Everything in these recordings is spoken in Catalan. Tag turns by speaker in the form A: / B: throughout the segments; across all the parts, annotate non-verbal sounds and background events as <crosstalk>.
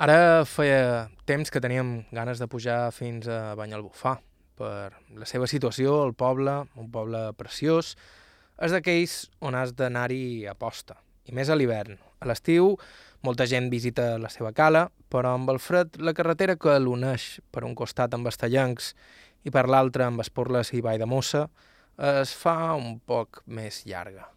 A: Ara feia temps que teníem ganes de pujar fins a Banyalbufar. Per la seva situació, el poble, un poble preciós, és d'aquells on has d'anar-hi a posta, i més a l'hivern. A l'estiu, molta gent visita la seva cala, però amb el fred, la carretera que l'uneix per un costat amb Estellancs i per l'altre amb Esporles i Vall de Mossa, es fa un poc més llarga.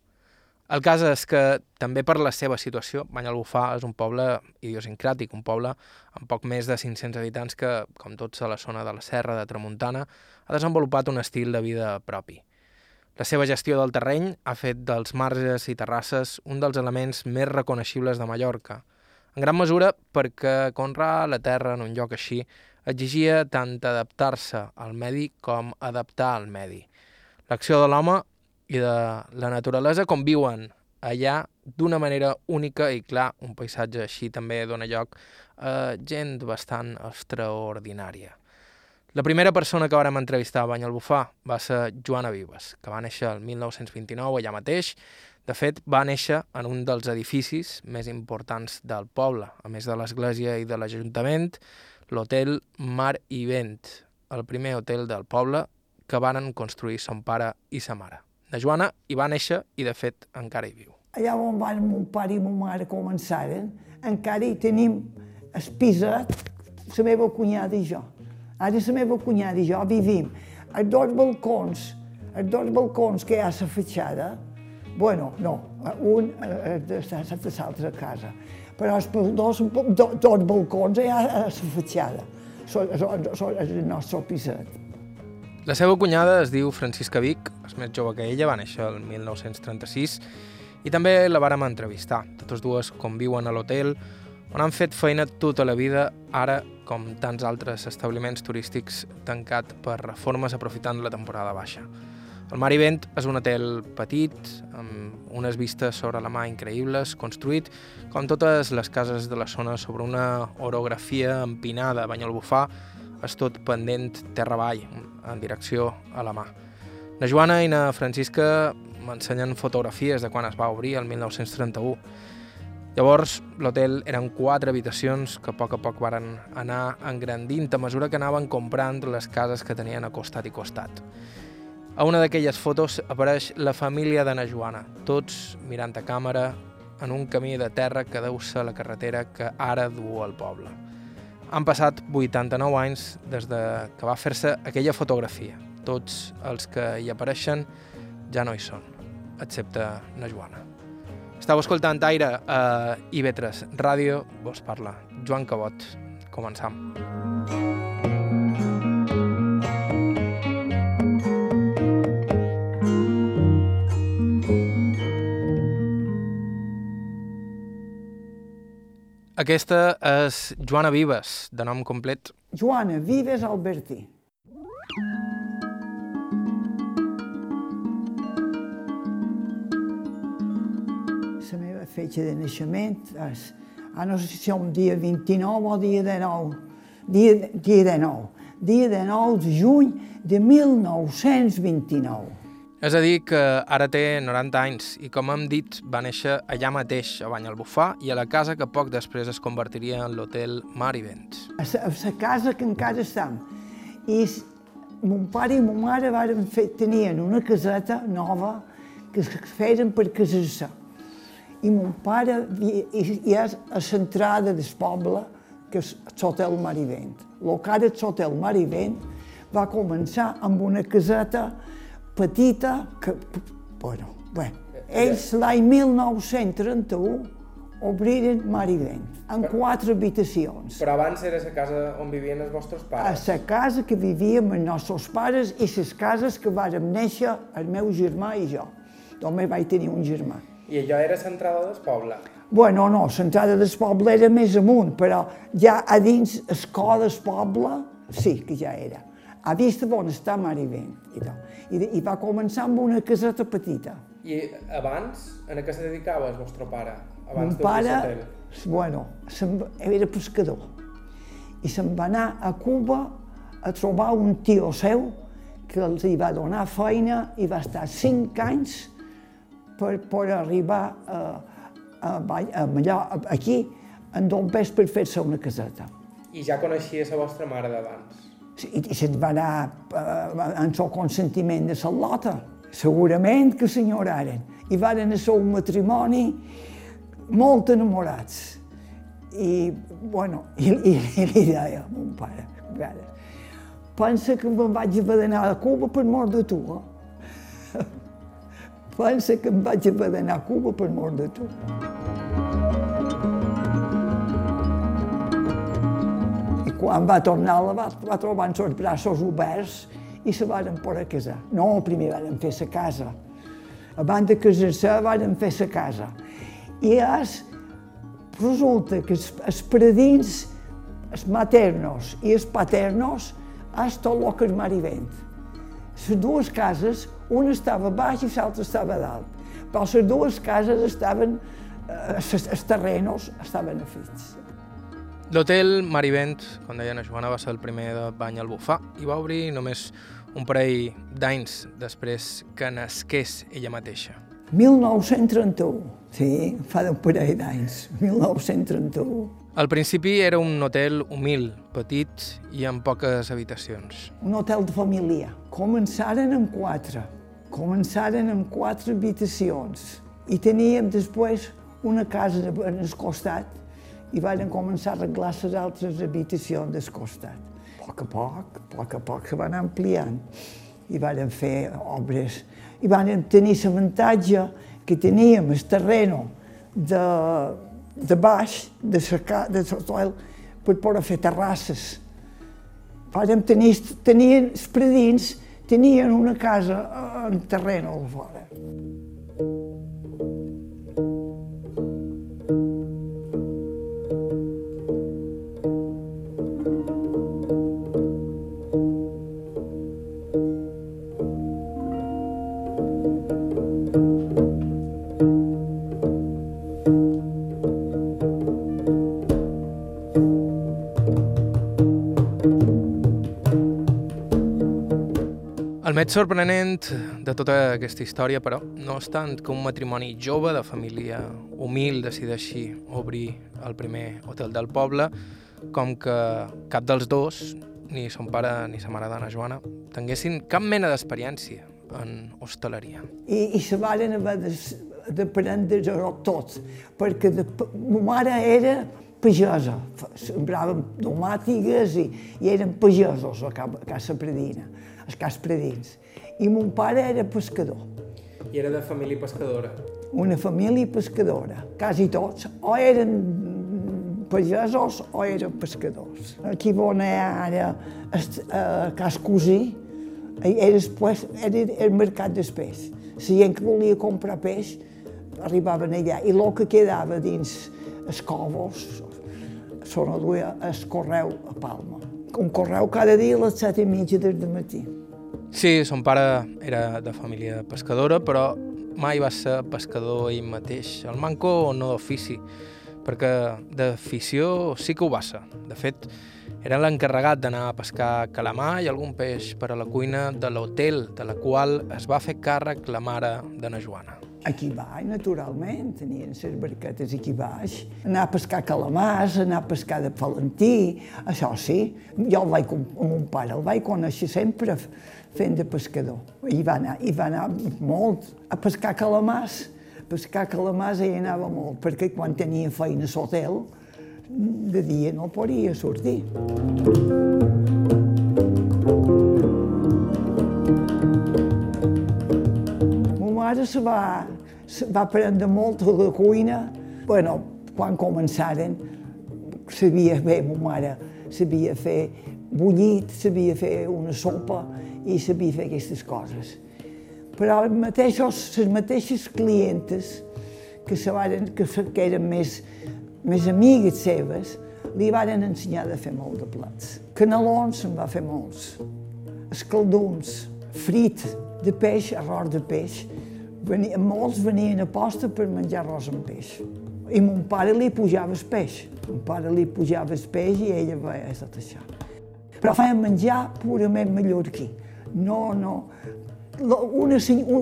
A: El cas és que, també per la seva situació, Banyalbufar és un poble idiosincràtic, un poble amb poc més de 500 habitants que, com tots a la zona de la Serra de Tramuntana, ha desenvolupat un estil de vida propi. La seva gestió del terreny ha fet dels marges i terrasses un dels elements més reconeixibles de Mallorca, en gran mesura perquè conrar la terra en un lloc així exigia tant adaptar-se al medi com adaptar al medi. L'acció de l'home i de la naturalesa conviuen allà d'una manera única i clar, un paisatge així també dona lloc a gent bastant extraordinària. La primera persona que vàrem entrevistar a Banyalbufar va ser Joana Vives, que va néixer el 1929 allà mateix. De fet, va néixer en un dels edificis més importants del poble, a més de l'església i de l'Ajuntament, l'hotel Mar i Vent, el primer hotel del poble que varen construir son pare i sa mare. La Joana hi va néixer i, de fet, encara hi viu.
B: Allà on van mon pare i mon mare començaren, encara hi tenim el piset, la meva cunyada i jo. Ara la meva cunyada i jo vivim a dos balcons, a dos balcons que hi ha a la fatxada, bueno, no, un està a l'altra casa, però els dos, dos, dos balcons hi ha a la fatxada. Són el nostre piset.
A: La seva cunyada es diu Francisca Vic, és més jove que ella, va néixer el 1936, i també la vàrem entrevistar. Totes dues conviuen a l'hotel, on han fet feina tota la vida, ara, com tants altres establiments turístics, tancat per reformes aprofitant la temporada baixa. El Mar Vent és un hotel petit, amb unes vistes sobre la mà increïbles, construït, com totes les cases de la zona, sobre una orografia empinada, Banyalbufar, és tot pendent terra avall, en direcció a la mà. Na Joana i na Francisca m'ensenyen fotografies de quan es va obrir, el 1931. Llavors, l'hotel eren quatre habitacions que a poc a poc varen anar engrandint a mesura que anaven comprant les cases que tenien a costat i costat. A una d'aquelles fotos apareix la família de na Joana, tots mirant a càmera en un camí de terra que deu ser la carretera que ara du al poble. Han passat 89 anys des de que va fer-se aquella fotografia. Tots els que hi apareixen ja no hi són, excepte na Joana. Estau escoltant Aire a IB3 Ràdio, vos parla Joan Cabot. Començam. Aquesta és Joana Vives, de nom complet.
B: Joana Vives Albertí. La meva fetge de naixement és, ah, no sé si som dia 29 o dia 19, dia, dia 19, dia 19 de juny de 1929.
A: És a dir, que ara té 90 anys i, com hem dit, va néixer allà mateix, a Banyalbufar, i a la casa que poc després es convertiria en l'hotel Mar i Vents.
B: A la casa que encara estem. I mon pare i mon mare varen fer, tenien una caseta nova que es feien per casar-se. I mon pare i, i és a l'entrada del poble, que és l'hotel Mar i Vent. El que ara és l'hotel Mar i Vent va començar amb una caseta petita, que, bueno, bé, ells l'any 1931 obriren Marivent, en quatre habitacions.
A: Però abans era la casa on vivien els vostres pares?
B: A la casa que vivíem els nostres pares i les cases que vàrem néixer el meu germà i jo. Només vaig tenir un germà.
A: I allò era l'entrada del poble?
B: Bueno, no, l'entrada del poble era més amunt, però ja a dins el cor del poble sí que ja era. A vista bon està Marivent i tot. I, I va començar amb una caseta petita.
A: I abans, en què se dedicava el vostre pare?
B: Abans Mon pare, bueno, era pescador. I se'n va anar a Cuba a trobar un tio seu que els hi va donar feina i va estar cinc anys per, per arribar a, a, a, a, aquí en dos pes per fer-se una caseta.
A: I ja coneixia la vostra mare d'abans?
B: I se'n va anar eh, en el consentiment de la. Segurament que s'enyoraren. I van ser un matrimoni molt enamorats. I, bueno, i, i, i li deia a mon pare, a vegades, pensa que me'n vaig haver d'anar a Cuba per mort de tu, eh? <laughs> pensa que em vaig haver d'anar a Cuba per mort de tu. Quan va tornar, la va, va trobar els seus braços oberts i se van poder casar. No, primer van fer la casa. Abans de casar-se van fer la casa. I és, resulta que els, els predins, els maternos i els paternos, és tot el que és mar i vent. Les dues cases, una estava baix i l'altra estava dalt. Però les dues cases estaven, eh, els terrenos estaven afits.
A: L'hotel Marivent, com deia la Joana, va ser el primer de bany al Bufar i va obrir només un parell d'anys després que nasqués ella mateixa.
B: 1931, sí, fa un parell d'anys, 1931.
A: Al principi era un hotel humil, petit i amb poques habitacions.
B: Un hotel de família. Començaren amb quatre. Començaren amb quatre habitacions. I teníem després una casa en el costat i van començar a arreglar les altres habitacions del costat. A poc a poc, a poc a poc se van ampliant i van fer obres. I van tenir l'avantatge que teníem el terreno de, de baix, de la de l'hotel, per poder fer terrasses. Vàrem tenir, tenien, els predins tenien una casa en terreno al fora.
A: El més sorprenent de tota aquesta història, però, no és tant que un matrimoni jove de família humil decideixi obrir el primer hotel del poble, com que cap dels dos, ni son pare ni sa mare d'Anna Joana, tinguessin cap mena d'experiència en hostaleria.
B: I, i se varen haver prendre tot, perquè de, ma mare era pagesa, sembraven domàtigues i, i eren pagesos a Casa Predina els cas predins. I mon pare era pescador.
A: I era de família pescadora?
B: Una família pescadora. Quasi tots o eren pagesos o eren pescadors. Aquí on hi ha ara a Cas Cosí, era, pues, era el mercat del peix. Si gent que volia comprar peix, arribaven allà. I el que quedava dins els covos, no duia el correu a Palma un correu cada dia a les set i mitja del matí.
A: Sí, son pare era de família pescadora, però mai va ser pescador ell mateix. El manco no d'ofici, perquè d'afició sí que ho va ser. De fet, era l'encarregat d'anar a pescar calamar i algun peix per a la cuina de l'hotel, de la qual es va fer càrrec la mare de na Joana.
B: Aquí baix, naturalment, tenien les barquetes aquí baix. Anar a pescar calamars, anar a pescar de Valentí, això sí. Jo el vaig, amb mon pare el vaig conèixer sempre fent de pescador. I va anar, i va anar molt a pescar calamars. Pescar calamars hi anava molt, perquè quan tenia feina a l'hotel, de dia no podia sortir. mare se va, se va aprendre molt de la cuina. Bueno, quan començaren, sabia bé, ma mare sabia fer bullit, sabia fer una sopa i sabia fer aquestes coses. Però els mateixos, les mateixes clientes que, se varen, que, que eren més, més amigues seves, li varen ensenyar a fer molt de plats. Canelons se'n va fer molts, escaldons, frit de peix, arròs de peix, venia, molts venien a posta per menjar arròs amb peix. I mon pare li pujava el peix. Mon pare li pujava el peix i ella veia tot això. Però feien menjar purament mallorquí. No, no, una,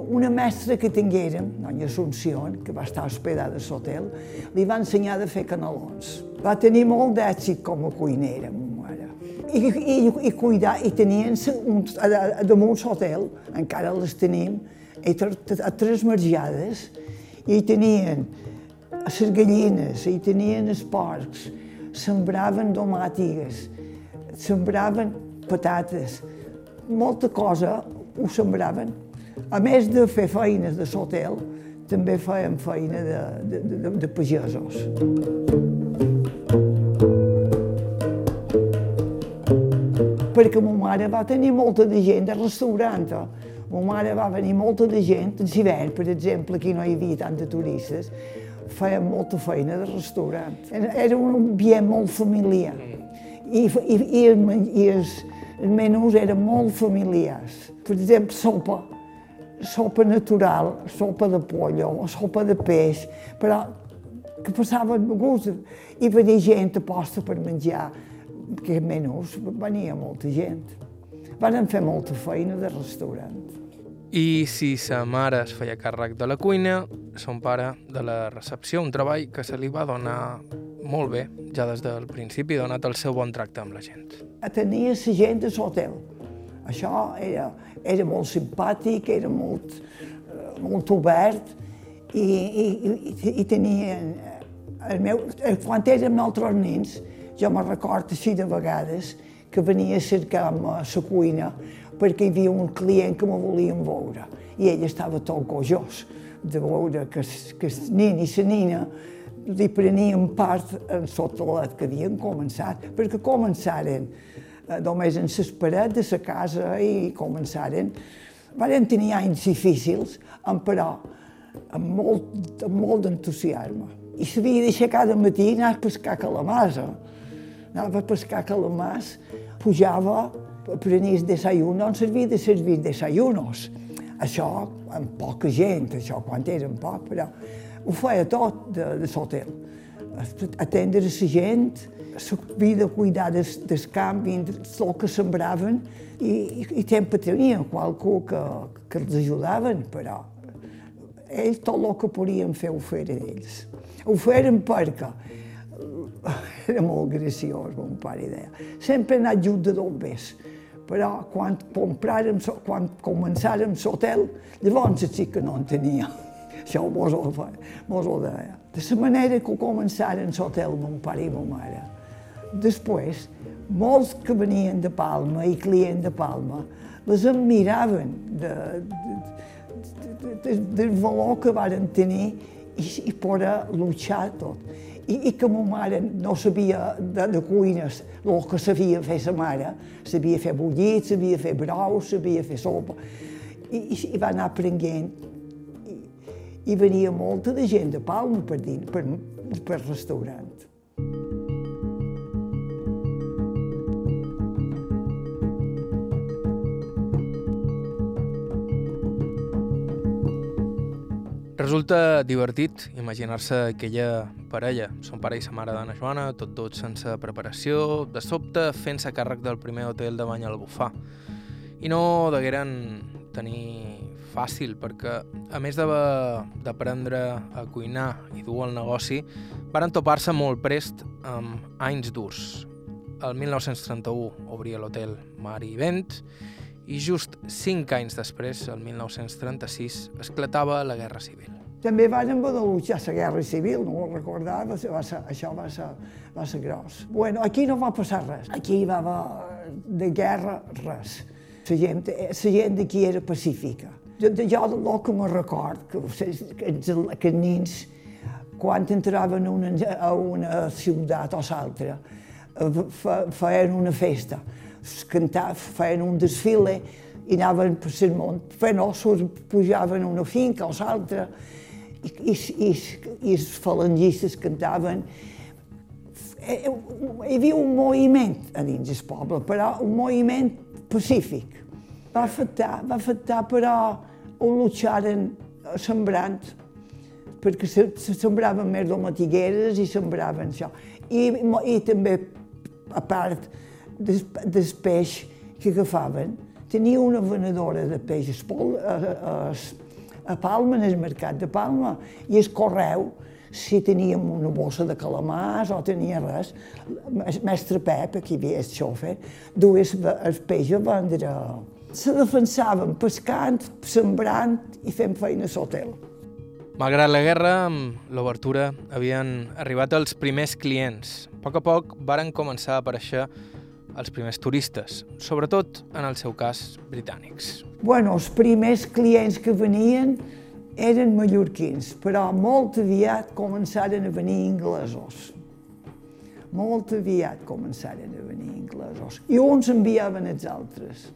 B: una mestra que tinguérem, doña Assumpció, que va estar hospedada a l'hotel, li va ensenyar a fer canelons. Va tenir molt d'èxit com a cuinera, ma mare. I, i, i cuidar, i tenien un, a, a, damunt l'hotel, encara les tenim, a, a tres marjades, i hi tenien les gallines, hi tenien els porcs, sembraven domàtigues, sembraven patates, molta cosa ho sembraven. A més de fer feines de l'hotel, també feien feina de, de, de, de pagesos. Perquè ma mare va tenir molta de gent de restaurant. Ma mare va venir molta de gent, en hivern, per exemple, aquí no hi havia tant de turistes, feia molta feina de restaurant. Era un ambient molt familiar. I, i, i, i els, els menús eren molt familiars. Per exemple, sopa, sopa natural, sopa de pollo, sopa de peix, però que passaven gust. I venia gent a posta per menjar aquests menús, venia molta gent. Van fer molta feina de restaurant.
A: I si sa mare es feia càrrec de la cuina, son pare de la recepció, un treball que se li va donar molt bé, ja des del principi, donat el seu bon tracte amb la gent.
B: Tenia la gent a l'hotel. Això era, era molt simpàtic, era molt, eh, molt obert i, i, i, i tenien... El meu, quan érem nosaltres nens, jo me recordo així de vegades que venia a cercar-me a la cuina perquè hi havia un client que me volien veure i ell estava tot gojós de veure que, que el nen i la nina li prenien part en l'hotelet que havien començat, perquè començaren eh, només en les parets de la casa i començaren. Van tenir anys difícils, però amb molt, amb molt d'entusiasme. I s'havia d'aixecar cada matí i anar a pescar calamars. Anava a pescar calamars, pujava prenia el desayuno, no servia de servir desayunos. Això amb poca gent, això quan eren poc, però ho feia tot de, de l'hotel. Atendre la gent, s'havia de cuidar del, del camp, el que sembraven, i, i, i sempre tenien qualcú que, que els ajudaven, però ells tot el que podien fer ho feren ells. Ho feren perquè era molt graciós, mon pare deia. Sempre ha anat just de bombers però quan compràrem, quan començàrem l'hotel, llavors sí que no en tenia. Això mos ho, mos ho deia. De la manera que començaren l'hotel mon pare i ma mare. Després, molts que venien de Palma i clients de Palma, les admiraven de, de, de, de, del valor que varen tenir i, i poder luchar tot i, i que ma mare no sabia de, de cuines el que sabia fer sa mare. Sabia fer bullit, sabia fer brou, sabia fer sopa. I, i, i va anar aprenent. I, i venia molta de gent de Palma per dins, per, per restaurant.
A: Resulta divertit imaginar-se aquella parella, son pare i sa mare d'Anna Joana, tot dos sense preparació, de sobte fent-se càrrec del primer hotel de bany al Bufar. I no degueren tenir fàcil, perquè a més d'aprendre a cuinar i dur el negoci, varen topar-se molt prest amb anys durs. El 1931 obria l'hotel Mar i Vent i just cinc anys després, el 1936, esclatava la Guerra Civil.
B: També van luchar la Guerra Civil, no ho recordava, va ser, això va ser, va ser gros. Bueno, aquí no va passar res, aquí va haver de guerra res. La gent, la gent d'aquí era pacífica. Jo, jo el que me record, que, que, que els nens, quan entraven una, a una ciutat o l'altra, feien una festa cantar, feien un desfile i anaven per el món, feien ossos, pujaven una finca o l'altra, i, i, i, i els falangistes cantaven. Hi havia un moviment a dins del poble, però un moviment pacífic. Va afectar, va afectar però ho lucharen sembrant, perquè se, se sembraven més domatigueres i sembraven això. I, i també, a part, del, del peix que agafaven, tenia una venedora de peixes pol, a, a, a Palma, en el mercat de Palma, i el correu, si teníem una bossa de calamars o tenia res, el mestre Pep, aquí havia el xofer, dues el peix a vendre. Se defensaven pescant, sembrant i fent feina a l'hotel.
A: Malgrat la guerra, amb l'obertura havien arribat els primers clients. A poc a poc varen començar a aparèixer els primers turistes, sobretot en el seu cas britànics.
B: Bueno, els primers clients que venien eren mallorquins, però molt aviat començaren a venir inglesos. Molt aviat començaren a venir inglesos. I uns enviaven els altres.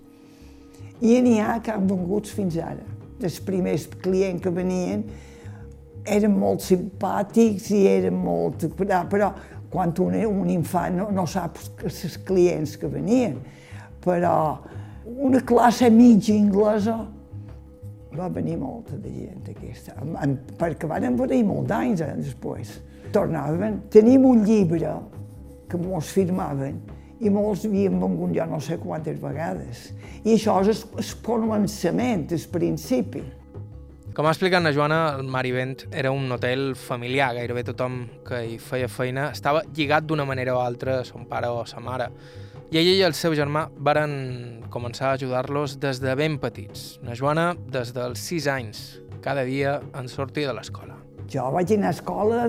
B: I n'hi ha que han vengut fins ara. Els primers clients que venien eren molt simpàtics i eren molt... Però, quan un, un infant no, no sap els clients que venien, però una classe mitja inglesa va venir molta de gent aquesta, perquè van venir molt d'anys eh, després. Tornaven, tenim un llibre que mos firmaven i molts havien vengut ja no sé quantes vegades. I això és el començament, el principi.
A: Com ha explicat la Joana, el Marivent era un hotel familiar. Gairebé tothom que hi feia feina estava lligat d'una manera o altra a son pare o a sa mare. I ella i el seu germà varen començar a ajudar-los des de ben petits. La Joana, des dels 6 anys, cada dia en sortia de l'escola.
B: Jo vaig anar a escola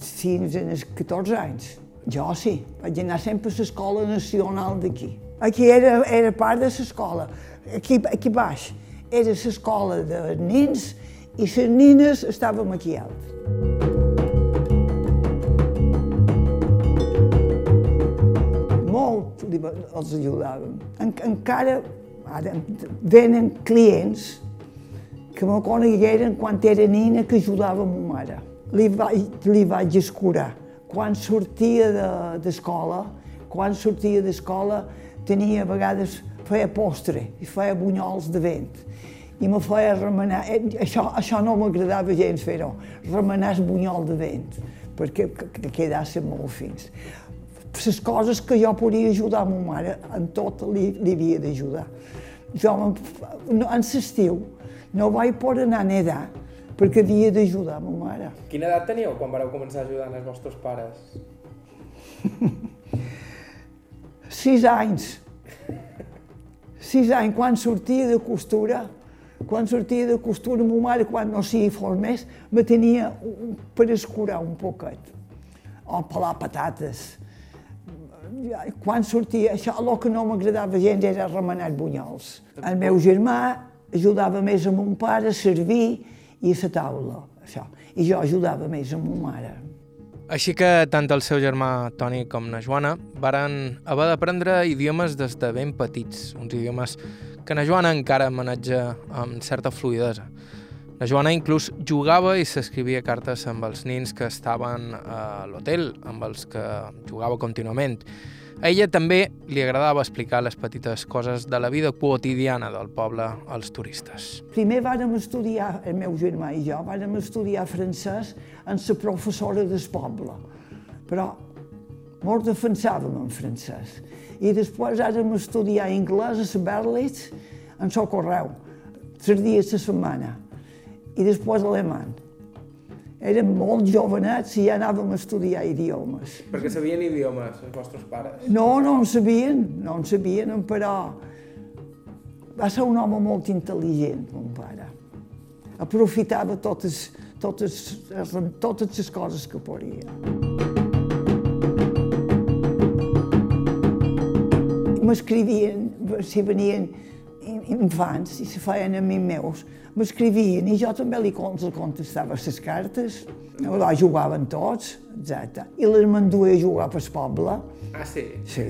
B: fins als 14 anys. Jo sí, vaig anar sempre a l'escola nacional d'aquí. Aquí era, era part de l'escola. Aquí, aquí baix era l'escola de nens i les nines estàvem aquí alt. Molt els ajudàvem. En, encara ara venen clients que me conegueren quan era nina que ajudava ma mare. Li vaig, li vaig escurar. Quan sortia d'escola, de, quan sortia d'escola, tenia a vegades, feia postre i feia bunyols de vent i me feia remenar, eh, això, això no m'agradava gens fer-ho, remenar el bunyol de vent, perquè que, que quedassin molt fins. Les coses que jo podia ajudar a ma mare, en tot li, li havia d'ajudar. Jo, en l'estiu, no vaig poder anar a nedar, perquè havia d'ajudar a ma mare.
A: Quina edat teníeu quan vareu començar a ajudar els vostres pares?
B: Sis anys. Sis anys, quan sortia de costura, quan sortia de costura, ma mare, quan no s'hi formés, me tenia per escurar un poquet, o pelar patates. Quan sortia, això, el que no m'agradava gens era remenar bunyols. El meu germà ajudava més a mon pare a servir i a la taula, això. I jo ajudava més a ma mare.
A: Així que tant el seu germà Toni com la Joana varen haver d'aprendre idiomes des de ben petits, uns idiomes que na Joana encara maneja amb certa fluidesa. La Joana inclús jugava i s'escrivia cartes amb els nins que estaven a l'hotel, amb els que jugava contínuament. A ella també li agradava explicar les petites coses de la vida quotidiana del poble als turistes.
B: Primer vàrem estudiar, el meu germà i jo, vàrem estudiar francès en la professora del poble, però molt defensàvem en francès i després hem estudiar anglès a la Berlitz en el correu, tres dies a la setmana, i després alemany. Érem molt jovenets i ja anàvem a estudiar idiomes.
A: Perquè sabien idiomes, els vostres pares?
B: No, no en sabien, no en sabien, però va ser un home molt intel·ligent, mon pare. Aprofitava totes, totes, totes les coses que podia. M'escrivien, si venien infants i se feien amics meus, m'escrivien i jo també li contestava les cartes, allò jugaven tots, exacte, i les m'enduia a jugar pel poble.
A: Ah, sí?
B: Sí,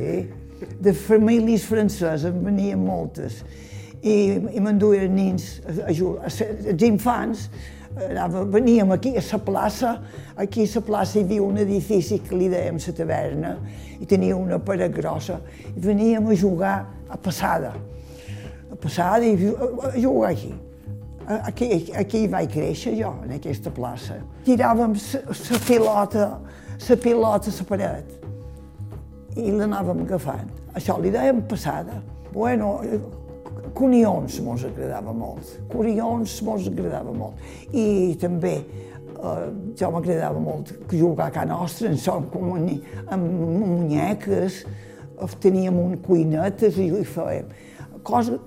B: de famílies franceses en venien moltes i, i m'enduien nins a, a jugar, els infants, anava, veníem aquí a la plaça, aquí a la plaça hi havia un edifici que li dèiem la taverna i tenia una paret grossa i veníem a jugar a passada, a passada i a jugar aquí. Aquí, aquí vaig créixer jo, en aquesta plaça. Tiràvem la pilota, la pilota a la paret i l'anàvem agafant. Això li dèiem passada. Bueno, conions mos agradava molt. Conions mos agradava molt. I també eh, jo m'agradava molt jugar a casa nostra, en som com en, amb munyeques, teníem un cuinetes i, i fèiem coses,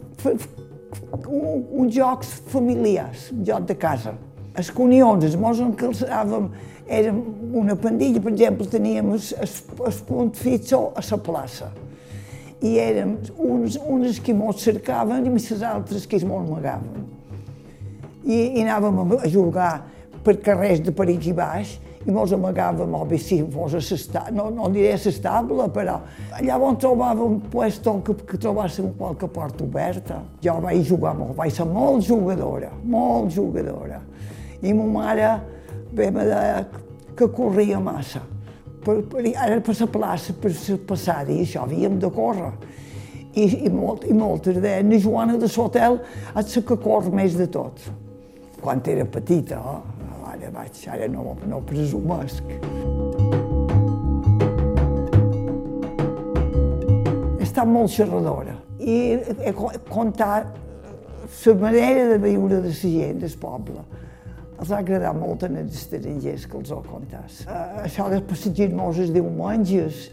B: un, uns jocs familiars, un joc de casa. Els conions, els mos encalçàvem, érem una pandilla, per exemple, teníem el, punt fitxo a la plaça i érem uns, uns que mos cercaven i les altres que mos amagaven. I, I anàvem a jugar per carrers de per aquí baix i mos amagàvem, o bé si fos a l'estable, no, no diré a però allà on trobàvem puesto que, que trobàssim qualque porta oberta. Jo vaig jugar molt, vaig ser molt jugadora, molt jugadora. I ma mare ve me deia que corria massa per, per, ara per la plaça, per la passada, i això havíem de córrer. I, i, molt, i moltes deien, la Joana de l'hotel és la que corre més de tot. Quan era petita, oh, ara vaig, ara no, no presumesc. Està molt xerradora i he contat la manera de viure de la gent del poble els ha agradat molt en els estrangers que els ho contàs. Uh, això de passejar-nos els diumenges,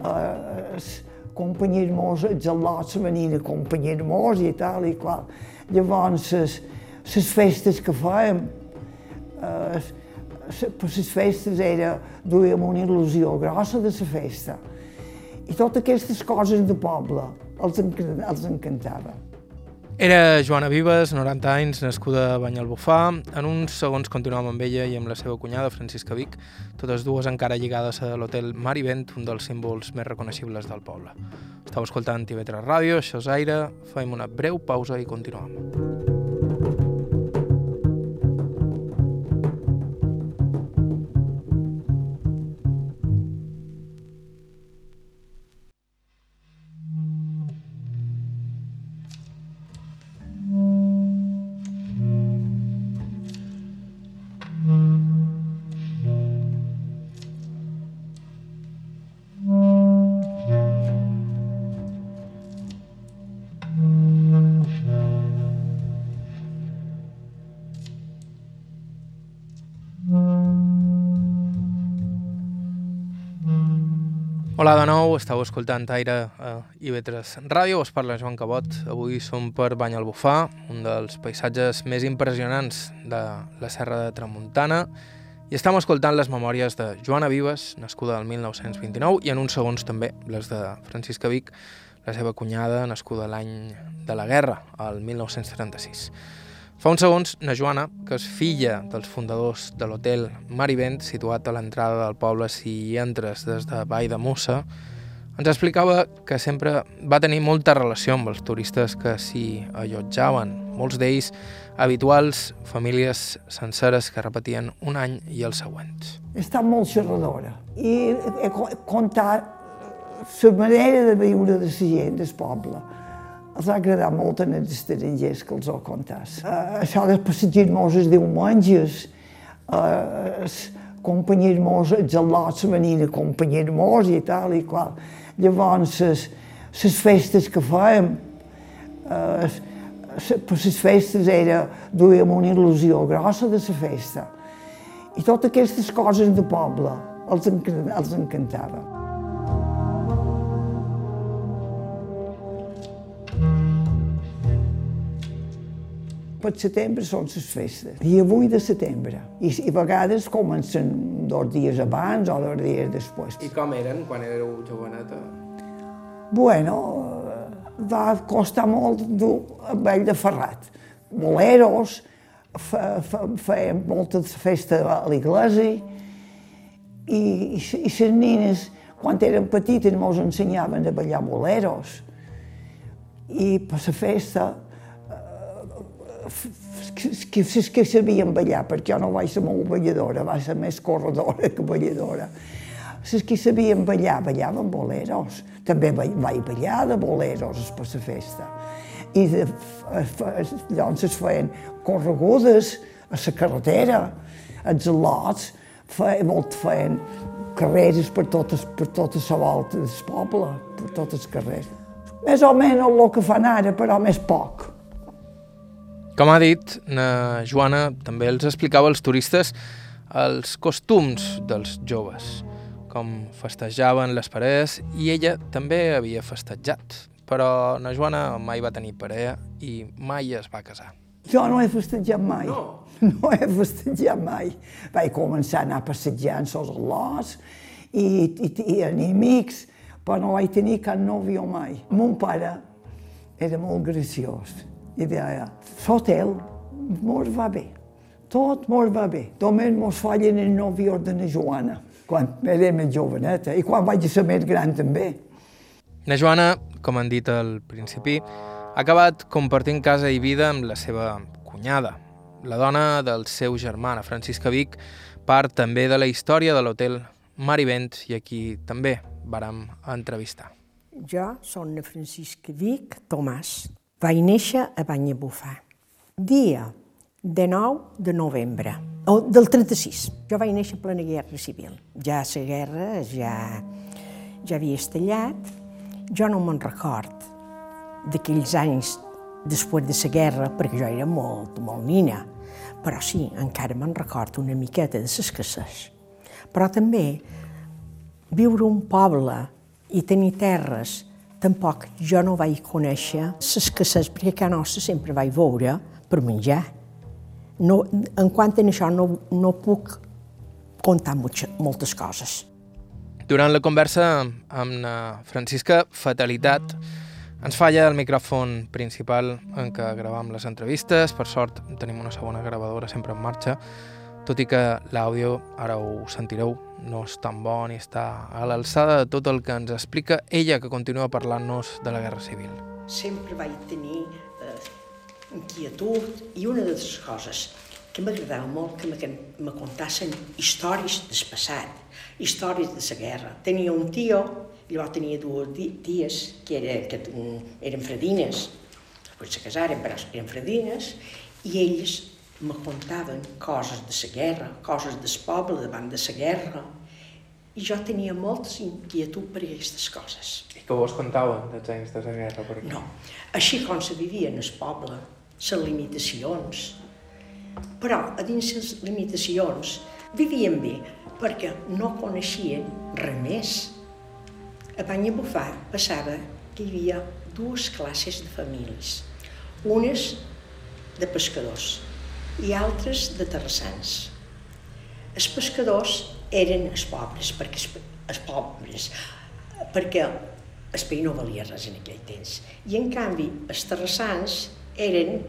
B: uh, els companys meus, els al·lots venien a acompanyar-nos i tal i qual. Llavors, les, festes que fèiem, uh, per les festes era, duíem una il·lusió grossa de la festa. I totes aquestes coses de poble els, els encantava.
A: Era Joana Vives, 90 anys, nascuda a Banyalbufar. En uns segons continuem amb ella i amb la seva cunyada, Francisca Vic, totes dues encara lligades a l'hotel Marivent, un dels símbols més reconeixibles del poble. Estau escoltant TV3 Ràdio, això és Aire, fem una breu pausa i continuem. Hola de nou, estàu escoltant Aire a IB3 Ràdio, us parla Joan Cabot. Avui som per Banyalbufar, un dels paisatges més impressionants de la Serra de Tramuntana, i estem escoltant les memòries de Joana Vives, nascuda el 1929, i en uns segons també les de Francisca Vic, la seva cunyada, nascuda l'any de la guerra, el 1936. Fa uns segons, na Joana, que és filla dels fundadors de l'hotel Marivent, situat a l'entrada del poble si entres des de Vall de Mussa, ens explicava que sempre va tenir molta relació amb els turistes que s'hi allotjaven, molts d'ells habituals, famílies senceres que repetien un any i els següents.
B: Està molt xerradora. I he contat la manera de viure de la gent del poble els ha agradat molt en els estrangers que els ho contàs. Uh, això de passejar-nos els diumenges, uh, els companys meus, els al·lots venien a acompanyar-nos i tal i qual. Llavors, les, festes que fèiem, uh, per les festes era, duíem una il·lusió grossa de la festa. I totes aquestes coses de poble els, els encantava. Per setembre són les festes, dia 8 de setembre. I, i a vegades comencen dos dies abans o dos dies després.
A: I com eren quan éreu joveneta?
B: Bueno, va costar molt dur amb ell de Ferrat. Boleros, feien molta festa a l'església i, i, i les nines, quan eren petites, ens ensenyaven a ballar boleros. I per la festa que, que, sabien ballar, perquè jo no vaig ser molt balladora, vaig ser més corredora que balladora. Les que sabien ballar, ballaven boleros. També vaig ballar de boleros per la festa. I de, llavors es feien corregudes a la carretera, els lots, feien, molt feien carreres per totes, per tota la volta del poble, per tots els carrers. més o menys el que fan ara, però més poc.
A: Com ha dit, na Joana també els explicava als turistes els costums dels joves, com festejaven les parelles, i ella també havia festejat. Però na Joana mai va tenir parella i mai es va casar.
B: Jo no he festejat mai. No? <laughs> No he festejat mai. Vaig començar a anar passejant sols lots i, i, i enemics, però no vaig tenir cap nòvio mai. Mon pare era molt graciós i deia, l'hotel mos va bé, tot mos va bé. Només mos fallen el nòvio de la Joana, quan era més joveneta i quan vaig ser més gran també.
A: Na Joana, com han dit al principi, ha acabat compartint casa i vida amb la seva cunyada, la dona del seu germà, la Francisca Vic, part també de la història de l'hotel Marivent i aquí també vàrem entrevistar.
C: Jo som la Francisca Vic Tomàs. Vaig néixer a Banyabufà. Dia de 9 de novembre, o del 36. Jo vaig néixer en plena guerra civil. Ja la guerra ja, ja havia estallat. Jo no me'n record d'aquells anys després de la guerra, perquè jo era molt, molt nina, però sí, encara me'n recordo una miqueta de les cases. Però també viure un poble i tenir terres, tampoc jo no vaig conèixer les cases, perquè a nostra sempre vaig veure per menjar. No, en quant a això no, no puc contar moltes coses.
A: Durant la conversa amb la Francisca Fatalitat, ens falla el micròfon principal en què gravam les entrevistes. Per sort, tenim una segona gravadora sempre en marxa, tot i que l'àudio, ara ho sentireu, no és tan bo ni està a l'alçada de tot el que ens explica ella, que continua parlant-nos de la Guerra Civil.
C: Sempre vaig tenir eh, inquietud i una de les coses que m'agradava molt que me, contassin històries del passat, històries de la guerra. Tenia un tio Llavors tenia dues ties que, era, que eren fredines, després se casaren, però eren fredines, i elles me contaven coses de la guerra, coses del poble davant de la guerra, i jo tenia moltes inquietud per aquestes coses.
A: I que vos contaven dels anys de la guerra? Per?
C: No, així com se vivia en el poble, les limitacions. Però a dins les limitacions vivien bé, perquè no coneixien res més a Banyabufar passava que hi havia dues classes de famílies, unes de pescadors i altres de terrassans. Els pescadors eren els pobres, perquè els, els pobres, perquè el país no valia res en aquell temps. I en canvi, els terrassans eren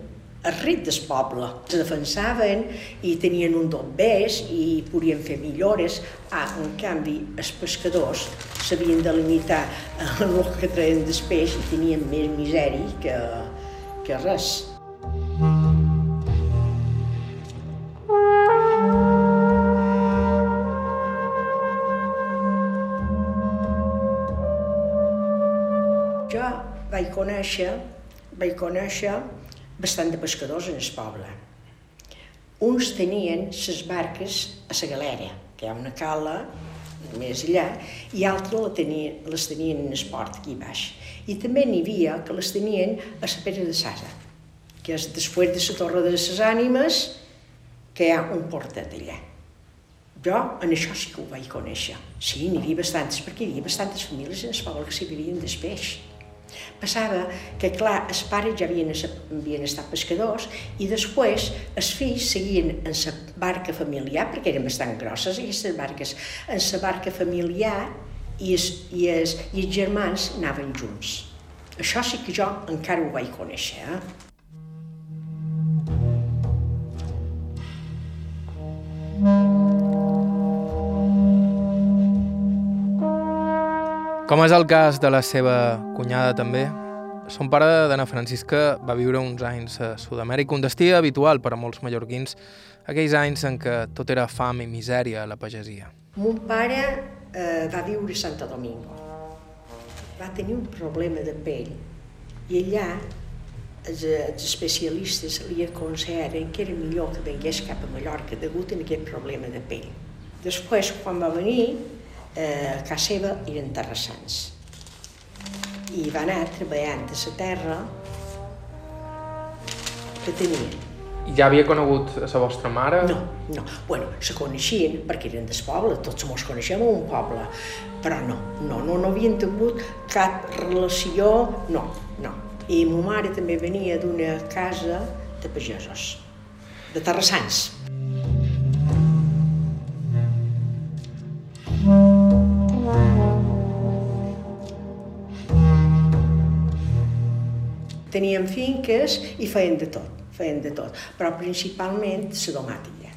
C: el ric del poble. Se defensaven i tenien un don bes i podien fer millores. Ah, en canvi, els pescadors s'havien de limitar el que treien després i tenien més misèria que, que res. Jo conèixer, vaig conèixer bastant de pescadors en el poble. Uns tenien les barques a la galera, que hi ha una cala més allà, i altres les tenien, les tenien en el port aquí baix. I també n'hi havia que les tenien a la Pere de Sasa, que és després de la Torre de les Ànimes, que hi ha un portet allà. Jo en això sí que ho vaig conèixer. Sí, n'hi havia bastantes, perquè hi havia bastantes famílies en el poble que s'hi vivien després. Passava que, clar, els pares ja havien, havien estat pescadors i després els fills seguien en la barca familiar, perquè eren bastant grosses aquestes barques, en la barca familiar i els, i, els, i els germans anaven junts. Això sí que jo encara ho vaig conèixer. Eh?
A: Com és el cas de la seva cunyada també, son pare d'Anna Francisca va viure uns anys a Sud-amèrica, un destí habitual per a molts mallorquins, aquells anys en què tot era fam i misèria a la pagesia.
C: Mon pare eh, va viure a Santo Domingo. Va tenir un problema de pell i allà els, els especialistes li aconsellaren que era millor que vengués cap a Mallorca degut a aquest problema de pell. Després, quan va venir, eh, a casa seva eren terrassans. i va anar treballant a la terra que tenien.
A: I ja havia conegut a la vostra mare?
C: No, no. Bueno, se coneixien perquè eren del poble, tots mos coneixem a un poble, però no, no, no, no havien tingut cap relació, no, no. I ma mare també venia d'una casa de pagesos, de terrassans. Tenien finques i feien de tot, feien de tot, però principalment la domàtica,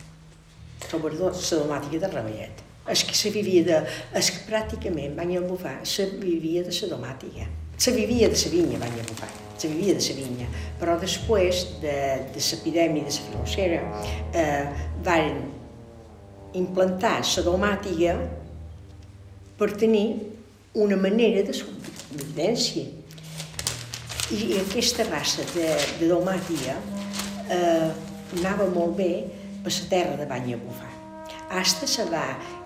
C: sobretot la domàtica de Ramellet. És que se vivia de... És que pràcticament Banya Bufar se vivia de la domàtica. Se vivia de la vinya, Banya Bufar. Se vivia de la vinya. Però després de, de l'epidèmia de la filocera eh, van implantar la domàtica per tenir una manera de subvivència. I aquesta raça de, de domàtica eh, anava molt bé per la terra de Banya Bufar. Hasta se va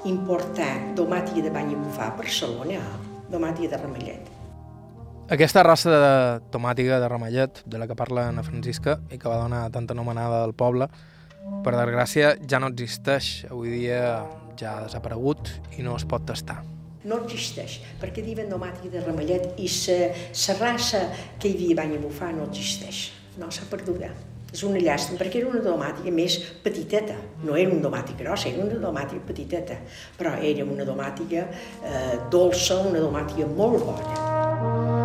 C: importar domàtica de banya bufar a Barcelona, domàtica de Ramellet.
A: Aquesta raça de tomàtica de ramellet, de la que parla Ana Francisca i que va donar tanta anomenada al poble, per desgràcia ja no existeix. Avui dia ja ha desaparegut i no es pot tastar.
C: No existeix, perquè diuen domàtica de ramellet i la raça que hi havia a banya bufar no existeix. No, s'ha perdut. És una llàstima, perquè era una domàtica més petiteta. No era una domàtica grossa, era una domàtica petiteta. Però era una domàtica eh, dolça, una domàtica molt bona.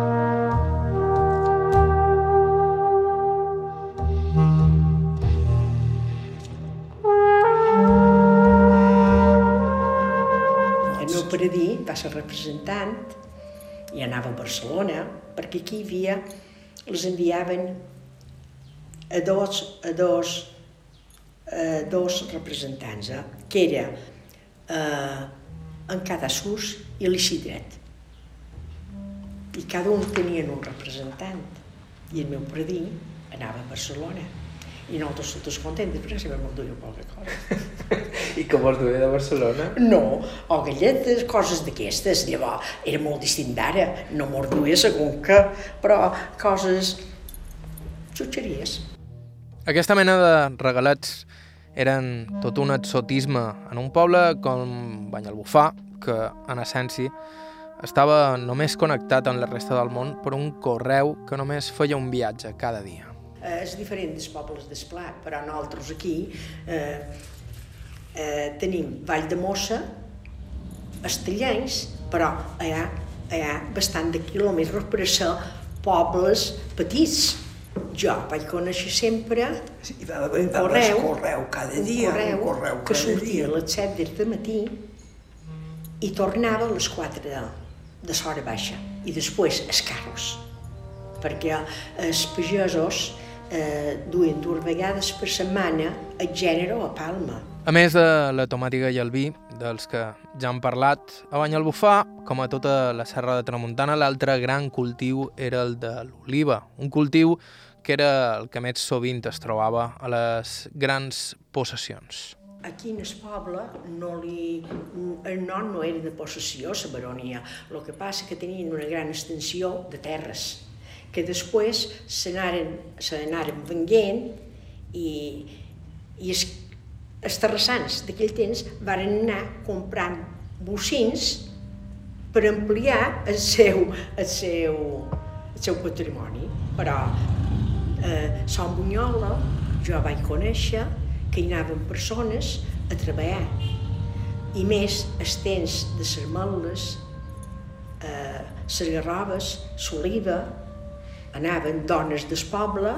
C: Va ser representant i anava a Barcelona, perquè aquí hi havia, les enviaven a dos, a dos, a dos representants, eh? que era eh, en Cadassús i l'Isidret. I cada un tenien un representant. I el meu predí anava a Barcelona. I nosaltres totes contentes, perquè sempre me'n duia poca cosa. <laughs>
A: Que vols duia de Barcelona?
C: No, o galletes, coses d'aquestes. Llavors, era molt distint d'ara. No me'n duia segon que, però coses xutxeries.
A: Aquesta mena de regalets eren tot un exotisme en un poble com Banyalbufar, que, en essència, estava només connectat amb la resta del món per un correu que només feia un viatge cada dia.
C: Eh, és diferent dels pobles d'Esplà, però nosaltres aquí eh, eh, tenim Vall de Mossa, Estellenys, però hi ha, hi ha bastant de quilòmetres per ser pobles petits. Jo vaig conèixer sempre
B: Sí, va haver
C: un correu,
B: correu cada dia,
C: un correu,
B: un correu
C: que
B: cada
C: sortia
B: dia.
C: a les 7 del matí i tornava a les 4 de, de l'hora baixa i després els carros perquè els pagesos eh, duien dues vegades per setmana el gènere a Palma.
A: A més de la tomàtica i el vi, dels que ja han parlat, a Banyalbufar, com a tota la serra de Tramuntana, l'altre gran cultiu era el de l'oliva, un cultiu que era el que més sovint es trobava a les grans possessions.
C: Aquí en el poble no li, el nom no era de possessió, la baronia. El que passa que tenien una gran extensió de terres, que després n'anaren venguent i, i els, els terrassans d'aquell temps varen anar comprant bocins per ampliar el seu, el seu, el seu patrimoni. Però eh, Son Bunyola jo vaig conèixer que hi anaven persones a treballar. I més els temps de les melles, eh, les garrobes, l'oliva, anaven dones del poble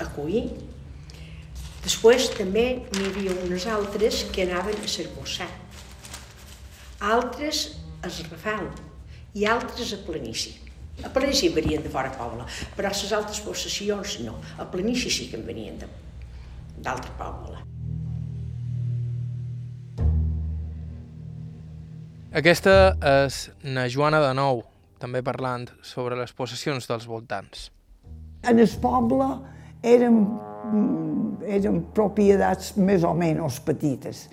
C: a collir. Després també n'hi havia unes altres que anaven a cerbossar. Altres a Rafal i altres a Planícia. A Planícia venien de fora poble, però a les altres possessions no. A Planícia sí que en venien de- d'altre poble.
A: Aquesta és na Joana de Nou, també parlant sobre les possessions dels voltants.
B: En el poble eren, mm, eren propietats més o menys petites.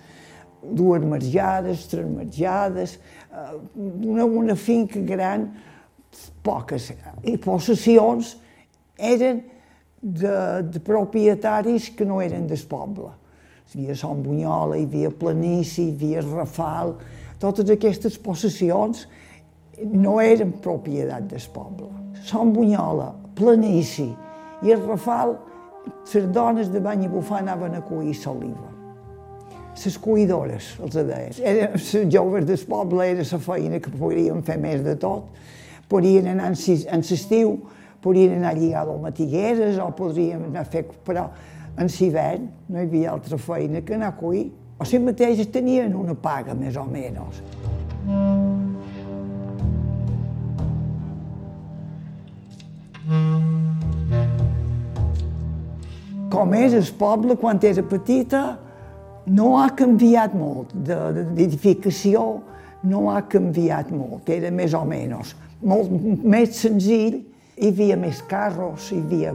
B: Dues marjades, tres marjades, eh, una, una finca gran poques. I possessions eren de, de propietaris que no eren del poble. Hi havia Sant Bunyola, hi havia Planici, hi havia Rafal, totes aquestes possessions no eren propietat del poble. Sant Bunyola, Planici i el Rafal, les dones de Banyabufar anaven a cuir l'oliva. Les cuidores, els deien. Eren les joves del poble, era la feina que podien fer més de tot. Podien anar en l'estiu, podien anar a lligar matigueres o podrien anar a fer... Però en l'hivern no hi havia altra feina que anar a cuir. O si mateix tenien una paga, més o menys. Com és el poble quan era petita, no ha canviat molt. D'edificació no ha canviat molt, era més o menys. Molt més senzill, hi havia més carros, hi havia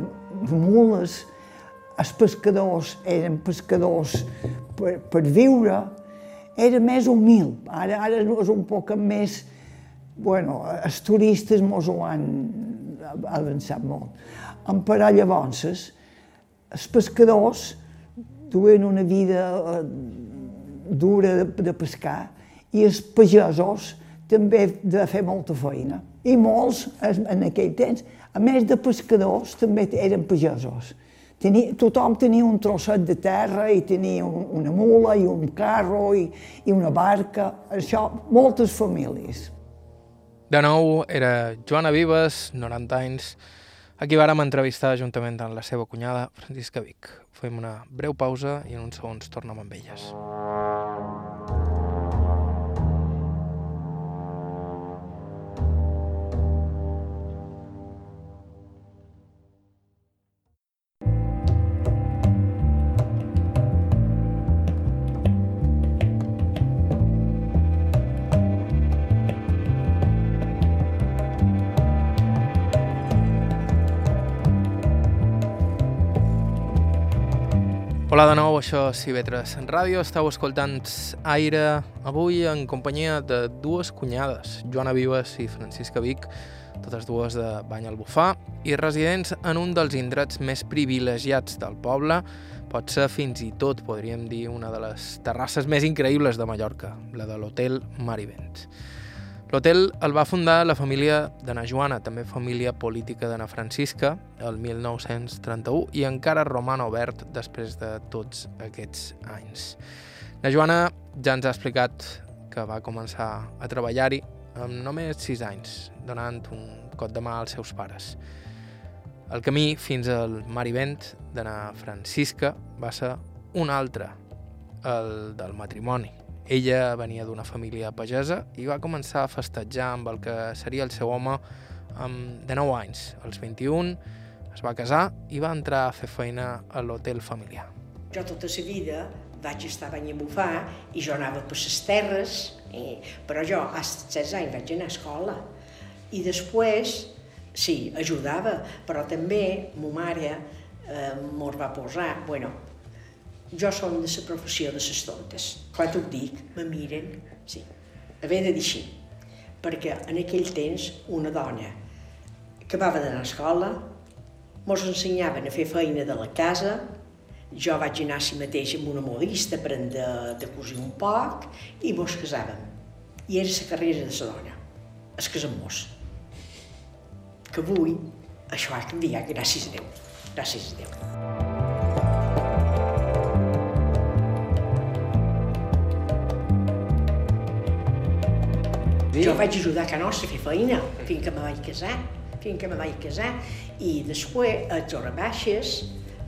B: mules, els pescadors eren pescadors per, per viure, era més humil. Ara, ara és un poc més... Bueno, els turistes mos ho han avançat molt. En per llavors, els pescadors duen una vida eh, dura de, pescar i els pagesos també de fer molta feina. I molts, en aquell temps, a més de pescadors, també eren pagesos. Tenia, tothom tenia un trosset de terra i tenia un, una mula i un carro i, i una barca. Això, moltes famílies.
A: De nou, era Joana Vives, 90 anys, a qui vàrem entrevistar juntament amb la seva cunyada, Francisca Vic. Fem una breu pausa i en uns segons tornem amb elles. Hola de nou, això és Cibetres en Ràdio. Estau escoltant Aire avui en companyia de dues cunyades, Joana Vives i Francisca Vic, totes dues de Banyalbufar, i residents en un dels indrets més privilegiats del poble, pot ser fins i tot, podríem dir, una de les terrasses més increïbles de Mallorca, la de l'Hotel Marivent. L'hotel el va fundar la família de na Joana, també família política de na Francisca, el 1931, i encara roman obert després de tots aquests anys. Na Joana ja ens ha explicat que va començar a treballar-hi amb només 6 anys, donant un cot de mà als seus pares. El camí fins al Marivent de na Francisca va ser un altre, el del matrimoni. Ella venia d'una família pagesa i va començar a festejar amb el que seria el seu home amb de 9 anys. Als 21 es va casar i va entrar a fer feina a l'hotel familiar.
C: Jo tota la vida vaig estar a Banyamufar i jo anava per les terres, eh, però jo a 16 anys vaig anar a escola. I després, sí, ajudava, però també ma mare eh, mos va posar, bueno, jo som de la professió de les tontes. Clar t'ho dic, me miren, sí, haver de dir així. Perquè en aquell temps una dona acabava d'anar a escola, mos ensenyaven a fer feina de la casa, jo vaig anar a si mateix amb una modista a aprendre de cosir un poc i mos casàvem. I era la carrera de la dona, es casam mos. Que avui això ha canviat, gràcies a Déu. Gràcies a Déu. Sí. Jo vaig ajudar a Can Nostra a fer feina fins que me vaig casar, fins que me vaig casar. I després, a Torre Baixes,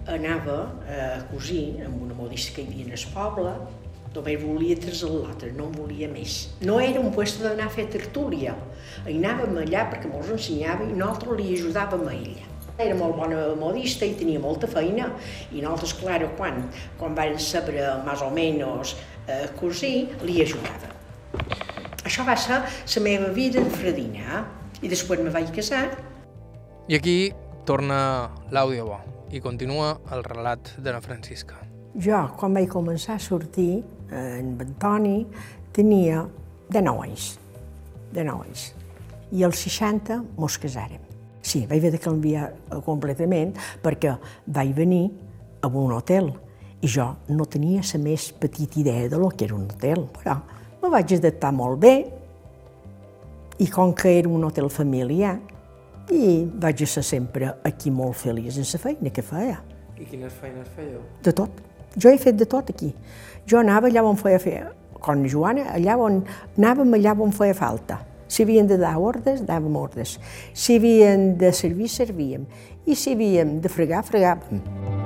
C: anava a cosir amb una modista que hi havia en el poble, només volia trasllar l'altre, no en volia més. No era un lloc d'anar a fer tertúlia. Hi anàvem allà perquè mos ensenyava i nosaltres li ajudàvem a ella. Era molt bona modista i tenia molta feina i nosaltres, clar, quan, quan vam saber més o menys eh, cosir, li ajudava. Això va ser la meva vida de fredina, eh? i després me vaig casar.
A: I aquí torna l'àudio bo i continua el relat de la Francisca.
D: Jo, quan vaig començar a sortir, eh, en Antoni tenia de 9 anys, de 9 anys.
C: I als 60 mos casàrem. Sí, vaig haver de canviar completament perquè vaig venir a un hotel i jo no tenia la més petita idea de lo que era un hotel, però me vaig adaptar molt bé i com que era un hotel familiar, i vaig ser sempre aquí molt feliç en la feina que feia.
A: I quines feines fèieu?
C: De tot. Jo he fet de tot aquí. Jo anava allà on feia fer, con Joana, allà on anàvem allà on feia falta. Si havien de dar ordres, dàvem ordres. Si havien de servir, servíem. I si havíem de fregar, fregàvem.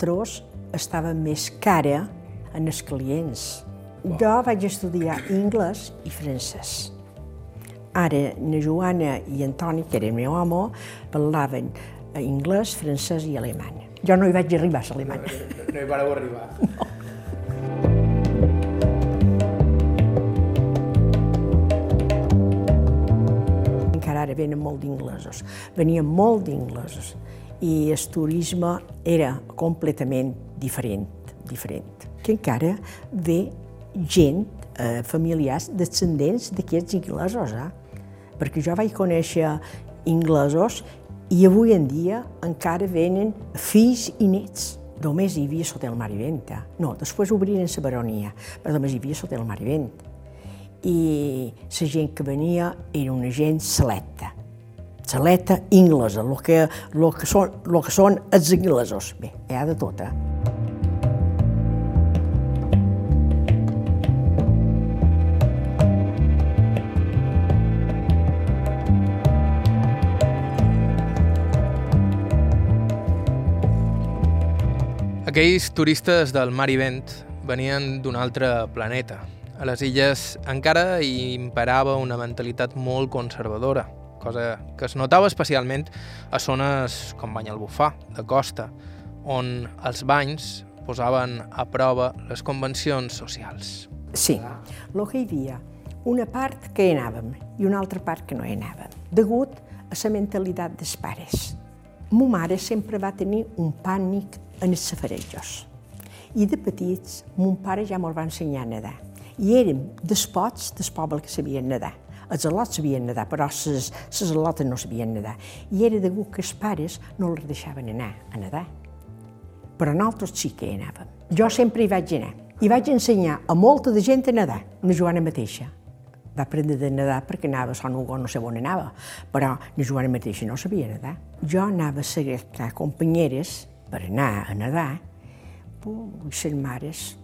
C: Nosaltres estàvem més cara en els clients. Jo vaig estudiar anglès i francès. Ara, na Joana i Antoni, que era el meu home, parlaven anglès, francès i alemany. Jo no hi vaig arribar a l'alemany.
A: No, no hi vareu arribar. <laughs> No.
C: Encara ara venen molt d'inglesos. Venien molt d'inglesos. I el turisme era completament diferent, diferent. Que encara ve gent, eh, familiars, descendents d'aquests inglesos, eh? Perquè jo vaig conèixer inglesos i avui en dia encara venen fills i nets. Només hi havia l'Hotel Mariventa. No, després obriren la baronia, però només hi havia l'Hotel Mariventa. I la gent que venia era una gent selecta. Selecta inglesa, el que, lo que, són, lo que són els inglesos. Bé, hi ha de tot, eh?
A: Aquells turistes del mar i vent venien d'un altre planeta. A les illes encara hi imperava una mentalitat molt conservadora, cosa que es notava especialment a zones com Banyalbufar, de costa, on els banys posaven a prova les convencions socials.
C: Sí, el que hi havia, una part que hi anàvem i una altra part que no hi anàvem, degut a la mentalitat dels pares. Mo mare sempre va tenir un pànic en els safarejos. I de petits, mon pare ja me'l va ensenyar a nedar. I érem dels pots del poble que sabien nedar. Els al·lots sabien nedar, però les, al·lotes no sabien nedar. I era degut que els pares no les deixaven anar a nedar. Però nosaltres sí que hi anàvem. Jo sempre hi vaig anar. I vaig ensenyar a molta de gent a nedar, la Joana mateixa. Va aprendre de nedar perquè anava a Sant Hugo, no sé on anava, però la Joana mateixa no sabia nedar. Jo anava a cercar companyeres per anar a nedar, i les mares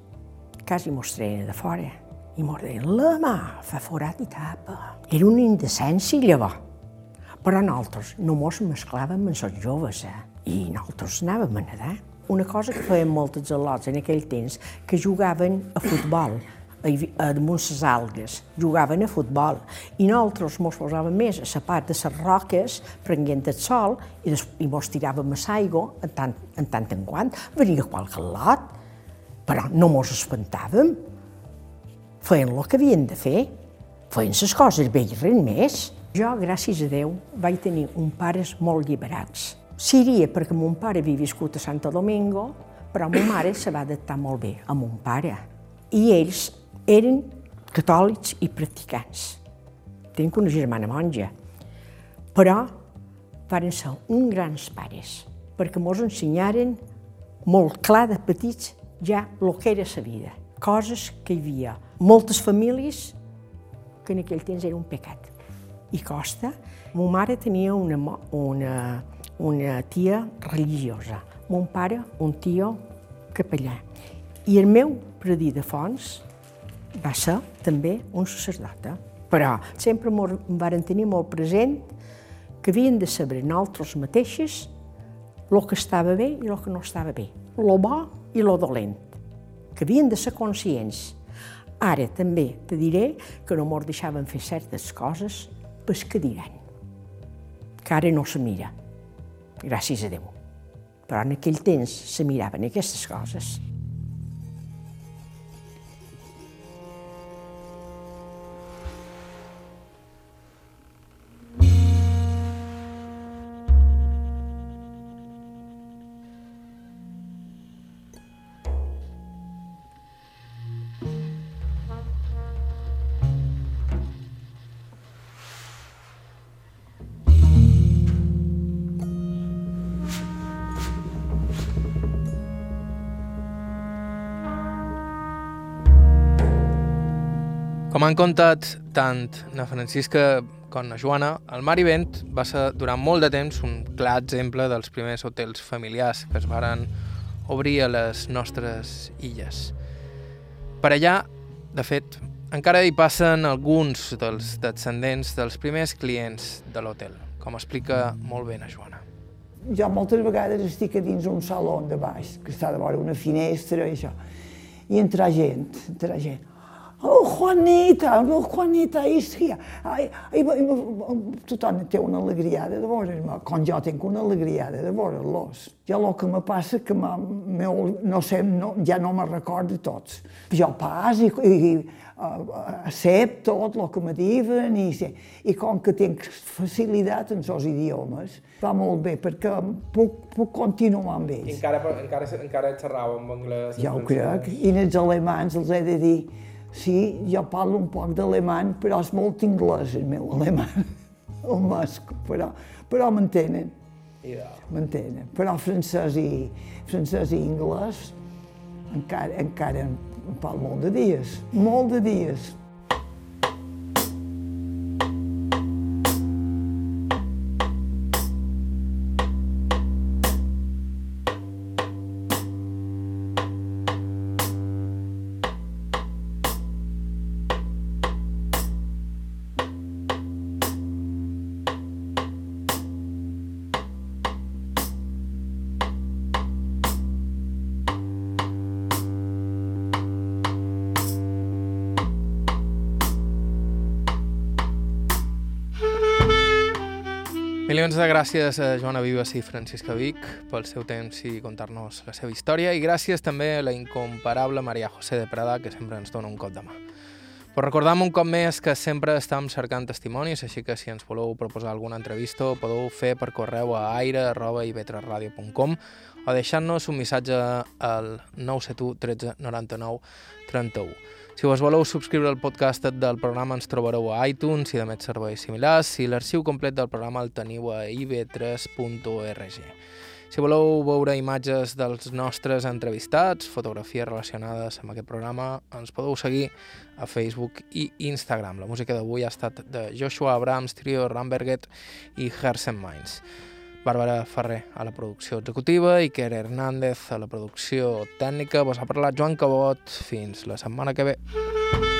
C: quasi mos treien de fora i mos deien, la mà fa forat i tapa. Era una indecència, llavors. Però nosaltres no mos mesclàvem amb els joves, eh? i nosaltres anàvem a nedar. Una cosa que feien moltes al·lots en aquell temps, que jugaven a futbol, a damunt les algues, jugaven a futbol, i nosaltres mos posàvem més a la part de les roques, prenguent el sol, i, des, i mos tiràvem a l'aigua en tant, en tant en quant. Venia qualque lot, però no mos espantàvem. Feien el que havien de fer, feien les coses bé i res més. Jo, gràcies a Déu, vaig tenir un pares molt lliberats. Siria perquè mon pare havia viscut a Santo Domingo, però ma mare se va adaptar molt bé a mon pare. I ells eren catòlics i practicants. Tinc una germana monja, però van ser uns grans pares, perquè ens ensenyaren molt clar de petits ja el que era la vida. Coses que hi havia moltes famílies que en aquell temps era un pecat. I costa. Mon mare tenia una, una, una tia religiosa, mon pare un tio capellà. I el meu predí de fons va ser també un sacerdot. Eh? Però sempre em varen tenir molt present que havien de saber nosaltres mateixes el que estava bé i el que no estava bé, lo bo i lo dolent, que havien de ser conscients. Ara també te diré que no mos deixaven fer certes coses pels que diran, que ara no se mira, gràcies a Déu. Però en aquell temps se miraven aquestes coses.
A: Com han contat tant na Francisca com na Joana, el Mar i Vent va ser durant molt de temps un clar exemple dels primers hotels familiars que es varen obrir a les nostres illes. Per allà, de fet, encara hi passen alguns dels descendents dels primers clients de l'hotel, com explica molt bé na Joana.
B: Jo moltes vegades estic a dins un saló de baix, que està de vora una finestra i això, i entra gent, entra gent. Oh, Juanita, oh, Juanita, és que... Ai, ai, tothom té una alegria de veure-me, com jo tinc una alegria de veure-los. Jo el que me passa que no sé, no, ja no me recordo tots. Jo pas i, i uh, accepto tot el que me diuen i, i com que tinc facilitat en els idiomes, va molt bé perquè puc, puc continuar amb ells.
A: I encara, encara, encara xerrava amb anglès?
B: Ja ho crec. I els alemans els he de dir sí, jo parlo un poc d'alemany, però és molt anglès el meu alemany, <laughs> el masc, però, però m'entenen. M'entenen. Però francès i, francès i anglès encara, encara parlo molt de dies, molt de dies.
A: Milions de gràcies a Joana Vives i Francisca Vic pel seu temps i contar-nos la seva història i gràcies també a la incomparable Maria José de Prada que sempre ens dona un cop de mà. Però recordam un cop més que sempre estem cercant testimonis, així que si ens voleu proposar alguna entrevista ho podeu fer per correu a aire.ivetresradio.com o deixant-nos un missatge al 971 13 99 31. Si us voleu subscriure al podcast del programa ens trobareu a iTunes i de més serveis similars i l'arxiu complet del programa el teniu a ib3.org. Si voleu veure imatges dels nostres entrevistats, fotografies relacionades amb aquest programa, ens podeu seguir a Facebook i Instagram. La música d'avui ha estat de Joshua Abrams, Trio Ramberget i Hersen Minds. Bàrbara Ferrer a la producció executiva, i Iker Hernández a la producció tècnica. Vos ha parlat Joan Cabot. Fins la setmana que ve.